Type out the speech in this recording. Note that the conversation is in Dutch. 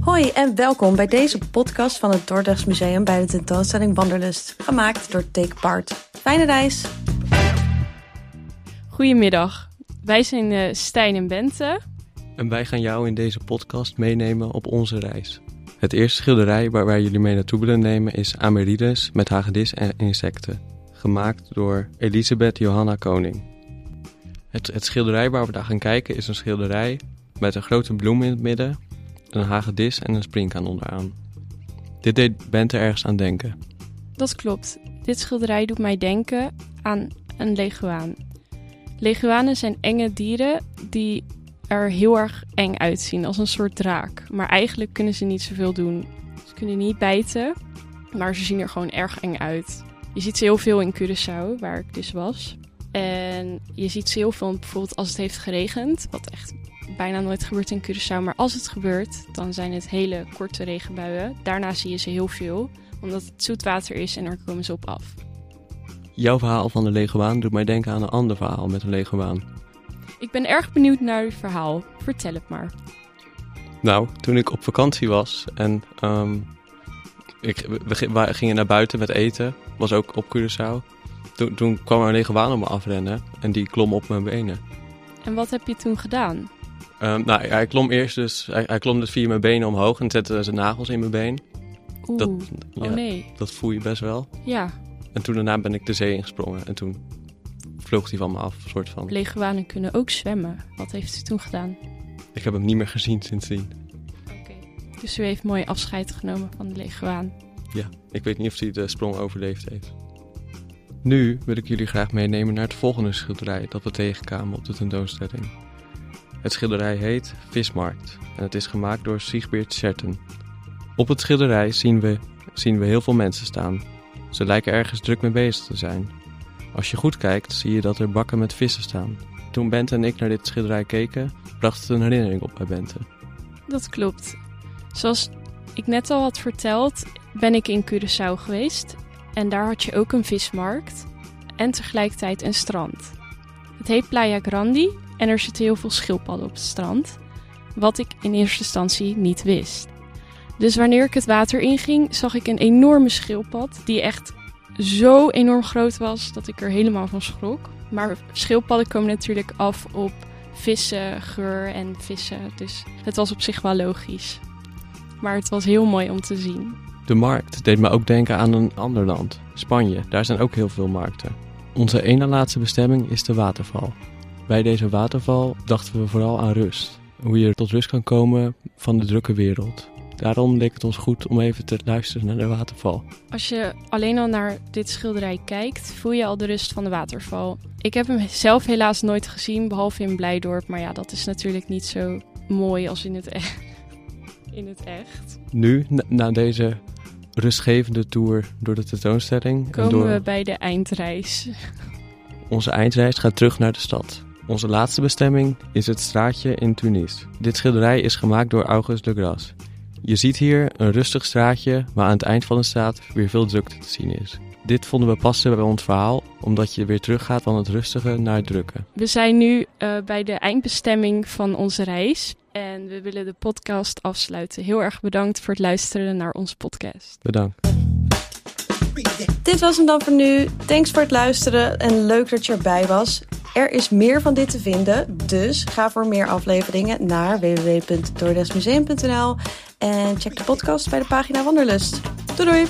Hoi en welkom bij deze podcast van het Dordrechts Museum bij de tentoonstelling Wanderlust, gemaakt door Take Part. Fijne reis! Goedemiddag, wij zijn uh, Stijn en Bente. En wij gaan jou in deze podcast meenemen op onze reis. Het eerste schilderij waar wij jullie mee naartoe willen nemen is Amerides met hagedis en insecten, gemaakt door Elisabeth Johanna Koning. Het, het schilderij waar we daar gaan kijken is een schilderij met een grote bloem in het midden, een hagedis en een springkaan onderaan. Dit deed Bente ergens aan denken. Dat klopt. Dit schilderij doet mij denken aan een leguaan. Leguanen zijn enge dieren die er heel erg eng uitzien, als een soort draak. Maar eigenlijk kunnen ze niet zoveel doen. Ze kunnen niet bijten, maar ze zien er gewoon erg eng uit. Je ziet ze heel veel in Curaçao, waar ik dus was. En je ziet ze heel veel bijvoorbeeld als het heeft geregend, wat echt bijna nooit gebeurt in Curaçao. Maar als het gebeurt, dan zijn het hele korte regenbuien. Daarna zie je ze heel veel, omdat het zoetwater is en daar komen ze op af. Jouw verhaal van de leguaan doet mij denken aan een ander verhaal met een leguaan. Ik ben erg benieuwd naar uw verhaal. Vertel het maar. Nou, toen ik op vakantie was en um, ik, we, gingen naar buiten met eten, was ook op Curaçao. Toen, toen kwam er een leguaan op me afrennen en die klom op mijn benen. En wat heb je toen gedaan? Um, nou, hij klom eerst dus, hij, hij, klom dus via mijn benen omhoog en zette zijn nagels in mijn been. Oeh, dat, ja, oh nee. Dat voel je best wel. Ja. En toen daarna ben ik de zee ingesprongen en toen vloog hij van me af, soort van. Leguanen kunnen ook zwemmen. Wat heeft u toen gedaan? Ik heb hem niet meer gezien sindsdien. Oké. Dus u heeft mooi afscheid genomen van de leguaan. Ja, ik weet niet of hij de sprong overleefd heeft. Nu wil ik jullie graag meenemen naar het volgende schilderij dat we tegenkwamen op de tentoonstelling. Het schilderij heet Vismarkt en het is gemaakt door Sigbeert Scherten. Op het schilderij zien we, zien we heel veel mensen staan. Ze lijken ergens druk mee bezig te zijn. Als je goed kijkt, zie je dat er bakken met vissen staan. Toen Bente en ik naar dit schilderij keken, bracht het een herinnering op bij Bente. Dat klopt. Zoals ik net al had verteld, ben ik in Curaçao geweest. En daar had je ook een vismarkt en tegelijkertijd een strand. Het heet Playa Grandi en er zitten heel veel schildpadden op het strand. Wat ik in eerste instantie niet wist. Dus wanneer ik het water inging, zag ik een enorme schildpad die echt zo enorm groot was dat ik er helemaal van schrok. Maar schildpadden komen natuurlijk af op vissen, geur en vissen. Dus het was op zich wel logisch. Maar het was heel mooi om te zien. De markt deed me ook denken aan een ander land, Spanje. Daar zijn ook heel veel markten. Onze ene laatste bestemming is de waterval. Bij deze waterval dachten we vooral aan rust. Hoe je tot rust kan komen van de drukke wereld. Daarom leek het ons goed om even te luisteren naar de waterval. Als je alleen al naar dit schilderij kijkt, voel je al de rust van de waterval. Ik heb hem zelf helaas nooit gezien, behalve in Blijdorp. Maar ja, dat is natuurlijk niet zo mooi als in het, e in het echt. Nu, na, deze rustgevende tour door de tentoonstelling... Komen door... we bij de eindreis. Onze eindreis gaat terug naar de stad. Onze laatste bestemming is het straatje in Tunis. Dit schilderij is gemaakt door Auguste de Gras. Je ziet hier een rustig straatje waar aan het eind van de straat weer veel drukte te zien is. Dit vonden we passen bij ons verhaal, omdat je weer teruggaat van het rustige naar het drukke. We zijn nu uh, bij de eindbestemming van onze reis en we willen de podcast afsluiten. Heel erg bedankt voor het luisteren naar onze podcast. Bedankt. Dit was hem dan voor nu. Thanks voor het luisteren en leuk dat je erbij was. Er is meer van dit te vinden, dus ga voor meer afleveringen naar www.dordesmuseum.nl en check de podcast bij de pagina Wanderlust. Doei doei!